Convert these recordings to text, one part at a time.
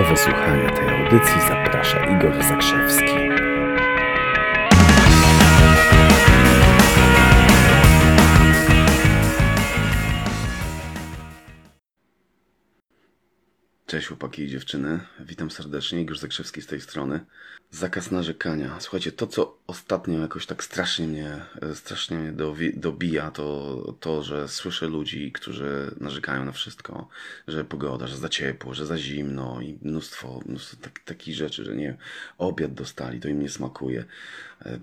Do wysłuchania tej audycji zaprasza Igor Zakrzewski. Cześć chłopaki i dziewczyny, witam serdecznie, Igor Zakrzewski z tej strony. Zakaz narzekania. Słuchajcie, to co ostatnio jakoś tak strasznie mnie, strasznie mnie dobija, to to, że słyszę ludzi, którzy narzekają na wszystko, że pogoda, że za ciepło, że za zimno i mnóstwo, mnóstwo tak, takich rzeczy, że nie obiad dostali, to im nie smakuje. E,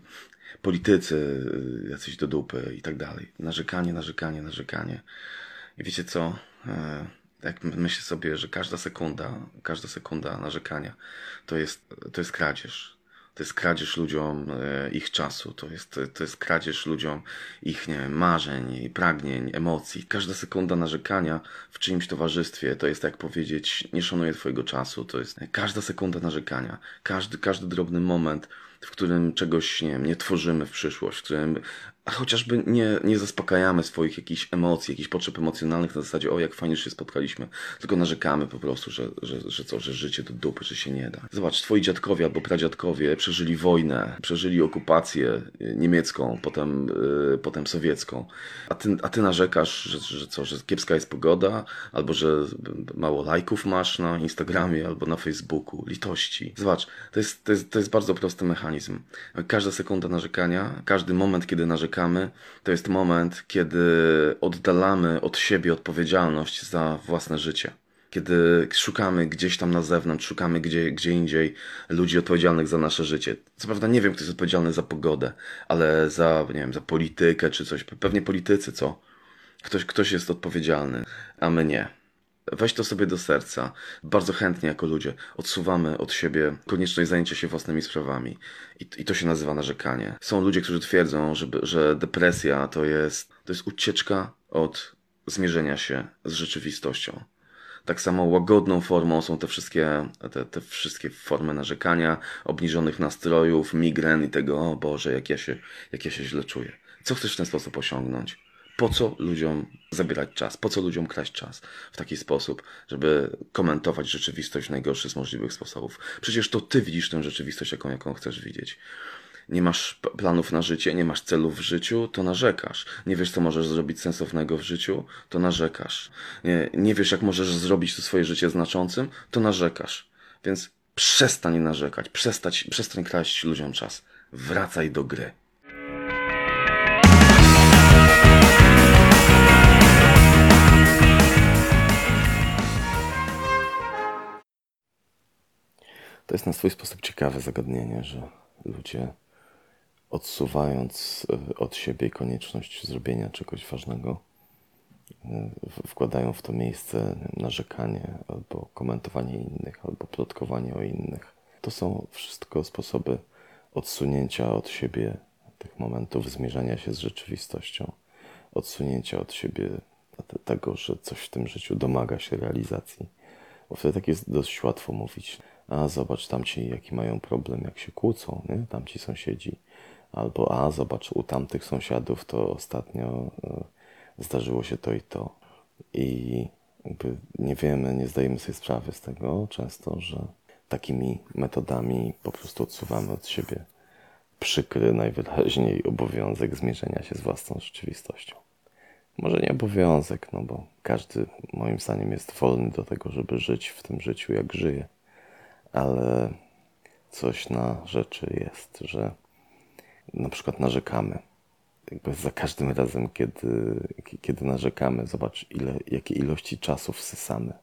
Politycy e, jacyś do dupy i tak dalej. Narzekanie, narzekanie, narzekanie. I wiecie co? Jak myślę sobie, że każda sekunda, każda sekunda narzekania to jest, to jest kradzież. To jest kradzież ludziom e, ich czasu, to jest, to jest kradzież ludziom ich nie wiem, marzeń, pragnień, emocji. Każda sekunda narzekania w czyimś towarzystwie to jest jak powiedzieć, nie szanuję Twojego czasu. To jest każda sekunda narzekania, każdy, każdy drobny moment, w którym czegoś nie, wiem, nie tworzymy w przyszłość, w którym a chociażby nie, nie zaspokajamy swoich jakichś emocji, jakichś potrzeb emocjonalnych na zasadzie, o jak fajnie, że się spotkaliśmy, tylko narzekamy po prostu, że, że, że co, że życie to dupy, że się nie da. Zobacz, twoi dziadkowie albo pradziadkowie przeżyli wojnę, przeżyli okupację niemiecką, potem, yy, potem sowiecką, a ty, a ty narzekasz, że, że co, że kiepska jest pogoda, albo że mało lajków masz na Instagramie albo na Facebooku, litości. Zobacz, to jest, to jest, to jest bardzo prosty mechanizm. Każda sekunda narzekania, każdy moment, kiedy narzekamy, to jest moment, kiedy oddalamy od siebie odpowiedzialność za własne życie. Kiedy szukamy gdzieś tam na zewnątrz, szukamy gdzie, gdzie indziej ludzi odpowiedzialnych za nasze życie. Co prawda nie wiem, kto jest odpowiedzialny za pogodę, ale za, nie wiem, za politykę czy coś. Pewnie politycy, co? Ktoś, ktoś jest odpowiedzialny, a my nie. Weź to sobie do serca. Bardzo chętnie jako ludzie odsuwamy od siebie konieczność zajęcia się własnymi sprawami. I, i to się nazywa narzekanie. Są ludzie, którzy twierdzą, że, że depresja to jest, to jest ucieczka od zmierzenia się z rzeczywistością. Tak samo łagodną formą są te wszystkie, te, te wszystkie formy narzekania, obniżonych nastrojów, migren i tego, o Boże, jak ja, się, jak ja się źle czuję. Co chcesz w ten sposób osiągnąć? Po co ludziom zabierać czas, po co ludziom kraść czas w taki sposób, żeby komentować rzeczywistość w najgorszy z możliwych sposobów. Przecież to ty widzisz tę rzeczywistość, jaką, jaką chcesz widzieć. Nie masz planów na życie, nie masz celów w życiu, to narzekasz. Nie wiesz, co możesz zrobić sensownego w życiu, to narzekasz. Nie, nie wiesz, jak możesz zrobić to swoje życie znaczącym, to narzekasz. Więc przestań narzekać, przestać, przestań kraść ludziom czas. Wracaj do gry. To jest na swój sposób ciekawe zagadnienie, że ludzie odsuwając e, od siebie konieczność zrobienia czegoś ważnego, e, wkładają w to miejsce narzekanie albo komentowanie innych, albo plotkowanie o innych. To są wszystko sposoby odsunięcia od siebie tych momentów zmierzania się z rzeczywistością, odsunięcia od siebie tego, że coś w tym życiu domaga się realizacji. Bo wtedy tak jest dość łatwo mówić a zobacz tamci jaki mają problem, jak się kłócą, nie? tamci sąsiedzi. Albo a zobacz u tamtych sąsiadów to ostatnio e, zdarzyło się to i to. I nie wiemy, nie zdajemy sobie sprawy z tego często, że takimi metodami po prostu odsuwamy od siebie przykry najwyraźniej obowiązek zmierzenia się z własną rzeczywistością. Może nie obowiązek, no bo każdy moim zdaniem jest wolny do tego, żeby żyć w tym życiu jak żyje ale coś na rzeczy jest, że na przykład narzekamy. Jakby za każdym razem, kiedy, kiedy narzekamy, zobacz, ile, jakie ilości czasu wsysamy,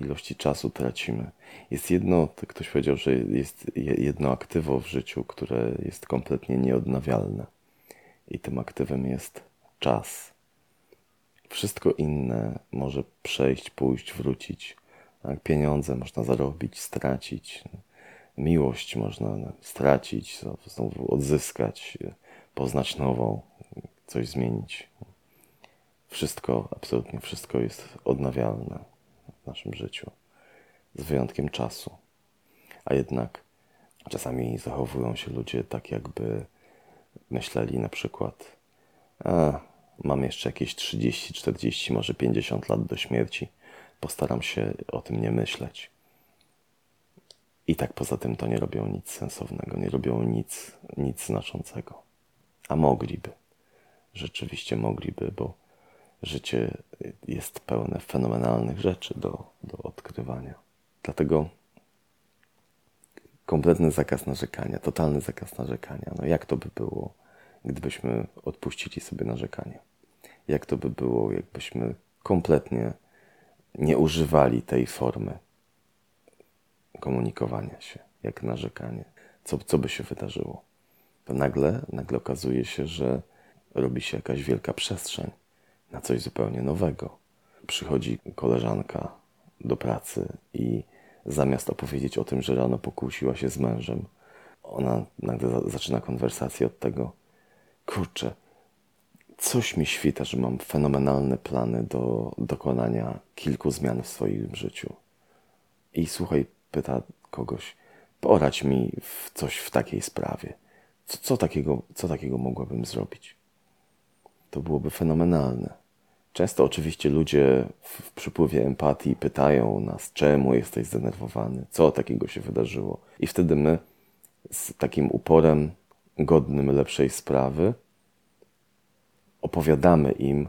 ilości czasu tracimy. Jest jedno, ktoś powiedział, że jest jedno aktywo w życiu, które jest kompletnie nieodnawialne. I tym aktywem jest czas. Wszystko inne może przejść, pójść, wrócić. Tak? Pieniądze można zarobić, stracić. Miłość można stracić, znowu odzyskać, poznać nową, coś zmienić. Wszystko, absolutnie wszystko jest odnawialne w naszym życiu, z wyjątkiem czasu. A jednak czasami zachowują się ludzie tak, jakby myśleli na przykład, a, mam jeszcze jakieś 30, 40, może 50 lat do śmierci postaram się o tym nie myśleć. I tak poza tym to nie robią nic sensownego, nie robią nic, nic znaczącego. A mogliby. Rzeczywiście mogliby, bo życie jest pełne fenomenalnych rzeczy do, do odkrywania. Dlatego kompletny zakaz narzekania, totalny zakaz narzekania. No jak to by było, gdybyśmy odpuścili sobie narzekanie? Jak to by było, jakbyśmy kompletnie nie używali tej formy komunikowania się, jak narzekanie? Co, co by się wydarzyło? To nagle, nagle okazuje się, że robi się jakaś wielka przestrzeń na coś zupełnie nowego. Przychodzi koleżanka do pracy i zamiast opowiedzieć o tym, że rano pokłóciła się z mężem, ona nagle za- zaczyna konwersację od tego, kurczę, coś mi świta, że mam fenomenalne plany do dokonania kilku zmian w swoim życiu. I słuchaj, pyta kogoś, poradź mi w coś w takiej sprawie. Co, co, takiego, co takiego mogłabym zrobić? To byłoby fenomenalne. Często oczywiście ludzie w, w przypływie empatii pytają nas, czemu jesteś zdenerwowany, co takiego się wydarzyło. I wtedy my z takim uporem godnym lepszej sprawy opowiadamy im,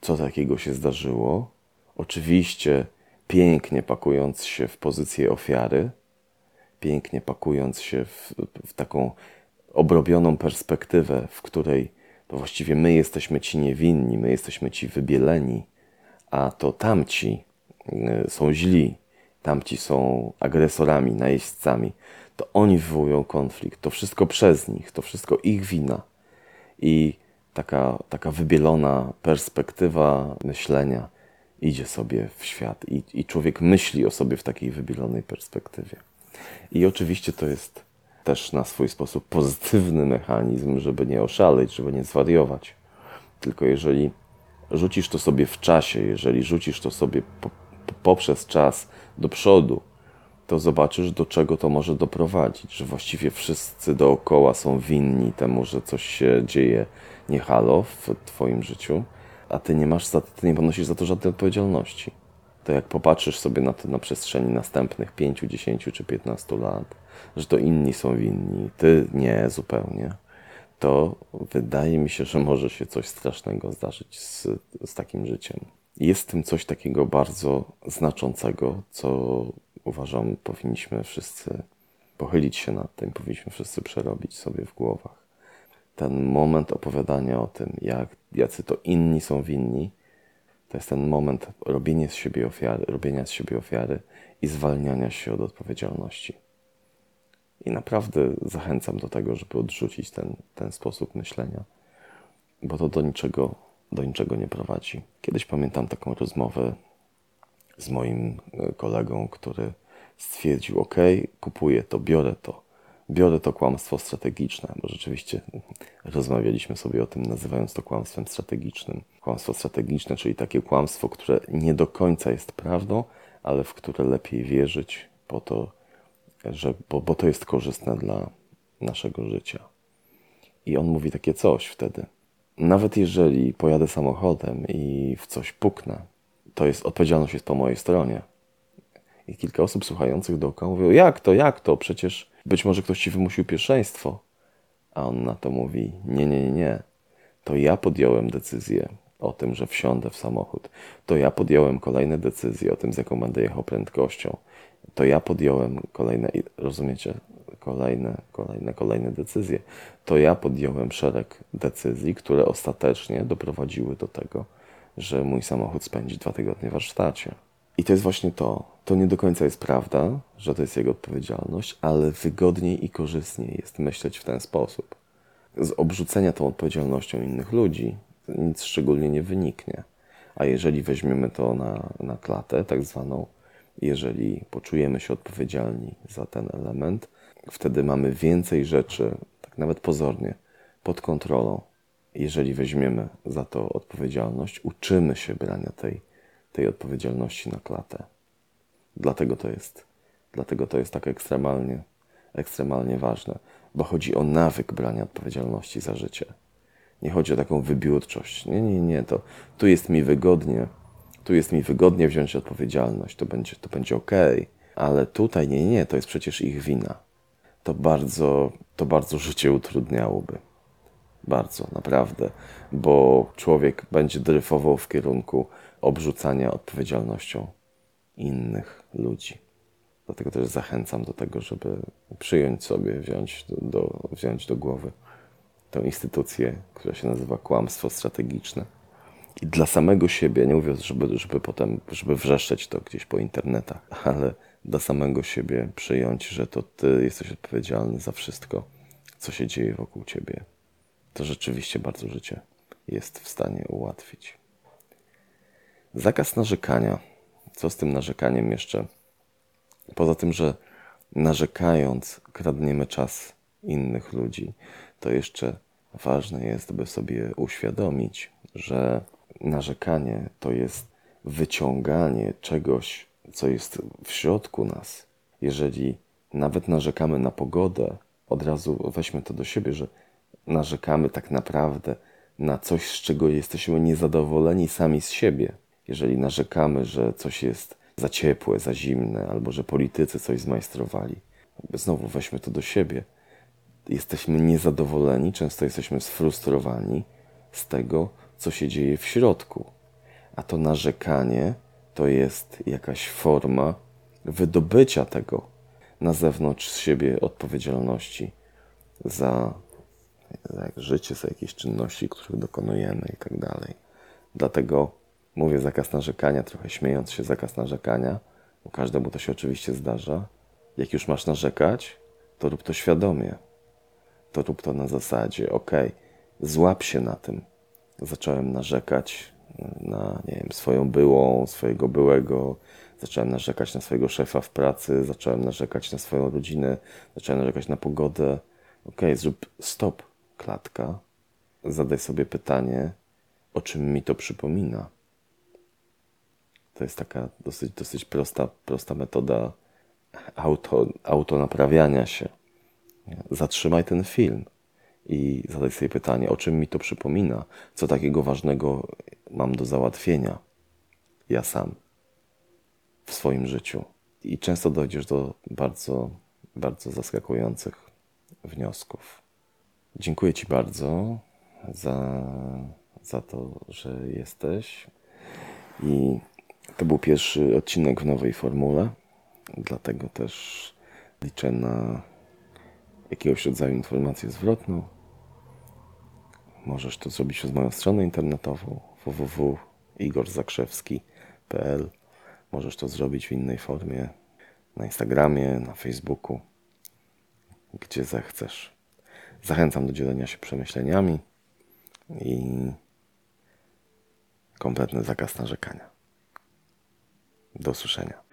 co takiego się zdarzyło. Oczywiście pięknie pakując się w pozycję ofiary, pięknie pakując się w, w taką obrobioną perspektywę, w której to właściwie my jesteśmy ci niewinni, my jesteśmy ci wybieleni, a to tamci y, są źli, tamci są agresorami, najeźdźcami, to oni wywołują konflikt, to wszystko przez nich, to wszystko ich wina. I taka, taka wybielona perspektywa myślenia idzie sobie w świat i, i człowiek myśli o sobie w takiej wybielonej perspektywie. I oczywiście to jest też na swój sposób pozytywny mechanizm, żeby nie oszaleć, żeby nie zwariować. Tylko jeżeli rzucisz to sobie w czasie, jeżeli rzucisz to sobie po, po, poprzez czas do przodu, to zobaczysz, do czego to może doprowadzić, że właściwie wszyscy dookoła są winni temu, że coś się dzieje nie halo w Twoim życiu, a Ty nie masz za ty nie ponosisz za to żadnej odpowiedzialności. To jak popatrzysz sobie na to na przestrzeni następnych 5, 10 czy 15 lat, że to inni są winni, Ty nie zupełnie, to wydaje mi się, że może się coś strasznego zdarzyć z, z takim życiem. Jest w tym coś takiego bardzo znaczącego, co uważam, powinniśmy wszyscy pochylić się nad tym, powinniśmy wszyscy przerobić sobie w głowach. Ten moment opowiadania o tym, jak, jacy to inni są winni, to jest ten moment robienia z siebie ofiary, robienia z siebie ofiary i zwalniania się od odpowiedzialności. I naprawdę zachęcam do tego, żeby odrzucić ten, ten sposób myślenia, bo to do niczego, do niczego nie prowadzi. Kiedyś pamiętam taką rozmowę z moim e, kolegą, który stwierdził: OK, kupuję to, biorę to. Biorę to kłamstwo strategiczne, bo rzeczywiście rozmawialiśmy sobie o tym, nazywając to kłamstwem strategicznym. Kłamstwo strategiczne, czyli takie kłamstwo, które nie do końca jest prawdą, ale w które lepiej wierzyć, po to, że, bo, bo to jest korzystne dla naszego życia. I on mówi takie coś wtedy. Nawet jeżeli pojadę samochodem i w coś puknę, to jest odpowiedzialność jest po mojej stronie. I kilka osób słuchających dookoła mówią, jak to, jak to, przecież być może ktoś ci wymusił pierwszeństwo. A on na to mówi, nie, nie, nie, nie. To ja podjąłem decyzję o tym, że wsiądę w samochód. To ja podjąłem kolejne decyzje o tym, z jaką będę jechał prędkością. To ja podjąłem kolejne, rozumiecie, kolejne, kolejne, kolejne decyzje. To ja podjąłem szereg decyzji, które ostatecznie doprowadziły do tego, że mój samochód spędzi dwa tygodnie w warsztacie. I to jest właśnie to. To nie do końca jest prawda, że to jest jego odpowiedzialność, ale wygodniej i korzystniej jest myśleć w ten sposób. Z obrzucenia tą odpowiedzialnością innych ludzi nic szczególnie nie wyniknie. A jeżeli weźmiemy to na, na klatę, tak zwaną, jeżeli poczujemy się odpowiedzialni za ten element, wtedy mamy więcej rzeczy, tak nawet pozornie, pod kontrolą. Jeżeli weźmiemy za to odpowiedzialność, uczymy się brania tej, tej odpowiedzialności na klatę. Dlatego to jest, dlatego to jest tak ekstremalnie, ekstremalnie ważne, bo chodzi o nawyk brania odpowiedzialności za życie. Nie chodzi o taką wybiórczość. Nie, nie, nie, to tu jest mi wygodnie, tu jest mi wygodnie wziąć odpowiedzialność, to będzie, to będzie ok, Ale tutaj nie, nie, to jest przecież ich wina. To bardzo, to bardzo życie utrudniałoby. Bardzo, naprawdę, bo człowiek będzie dryfował w kierunku obrzucania odpowiedzialnością innych ludzi. Dlatego też zachęcam do tego, żeby przyjąć sobie, wziąć do, do, wziąć do głowy tę instytucję, która się nazywa kłamstwo strategiczne. I dla samego siebie, nie mówię, żeby, żeby potem, żeby wrzeszczeć to gdzieś po internetach, ale dla samego siebie przyjąć, że to ty jesteś odpowiedzialny za wszystko, co się dzieje wokół ciebie. To rzeczywiście bardzo życie jest w stanie ułatwić. Zakaz narzekania. Co z tym narzekaniem jeszcze? Poza tym, że narzekając kradniemy czas innych ludzi, to jeszcze ważne jest, by sobie uświadomić, że narzekanie to jest wyciąganie czegoś, co jest w środku nas. Jeżeli nawet narzekamy na pogodę, od razu weźmy to do siebie, że narzekamy tak naprawdę na coś, z czego jesteśmy niezadowoleni sami z siebie. Jeżeli narzekamy, że coś jest za ciepłe, za zimne, albo że politycy coś zmajstrowali, znowu weźmy to do siebie. Jesteśmy niezadowoleni, często jesteśmy sfrustrowani z tego, co się dzieje w środku. A to narzekanie to jest jakaś forma wydobycia tego na zewnątrz z siebie odpowiedzialności za, za życie, za jakieś czynności, których dokonujemy i tak dalej. Dlatego mówię zakaz narzekania, trochę śmiejąc się, zakaz narzekania, bo każdemu to się oczywiście zdarza. Jak już masz narzekać, to rób to świadomie. To rób to na zasadzie, ok, złap się na tym. Zacząłem narzekać na, nie wiem, swoją byłą, swojego byłego, zacząłem narzekać na swojego szefa w pracy, zacząłem narzekać na swoją rodzinę, zacząłem narzekać na pogodę. Ok, zrób stop, klatka. Zadaj sobie pytanie, o czym mi to przypomina. To jest taka dosyć, dosyć prosta, prosta metoda auto, autonaprawiania się. Zatrzymaj ten film i zadaj sobie pytanie, o czym mi to przypomina, co takiego ważnego mam do załatwienia ja sam w swoim życiu. I często dojdziesz do bardzo, bardzo zaskakujących wniosków. Dziękuję Ci bardzo za, za to, że jesteś. I to był pierwszy odcinek w nowej formule, dlatego też liczę na jakiegoś rodzaju informację zwrotną. Możesz to zrobić przez moją stronę internetową www.igorzakrzewski.pl Możesz to zrobić w innej formie na Instagramie, na Facebooku, gdzie zechcesz. Zachęcam do dzielenia się przemyśleniami i kompletny zakaz narzekania. Do usłyszenia.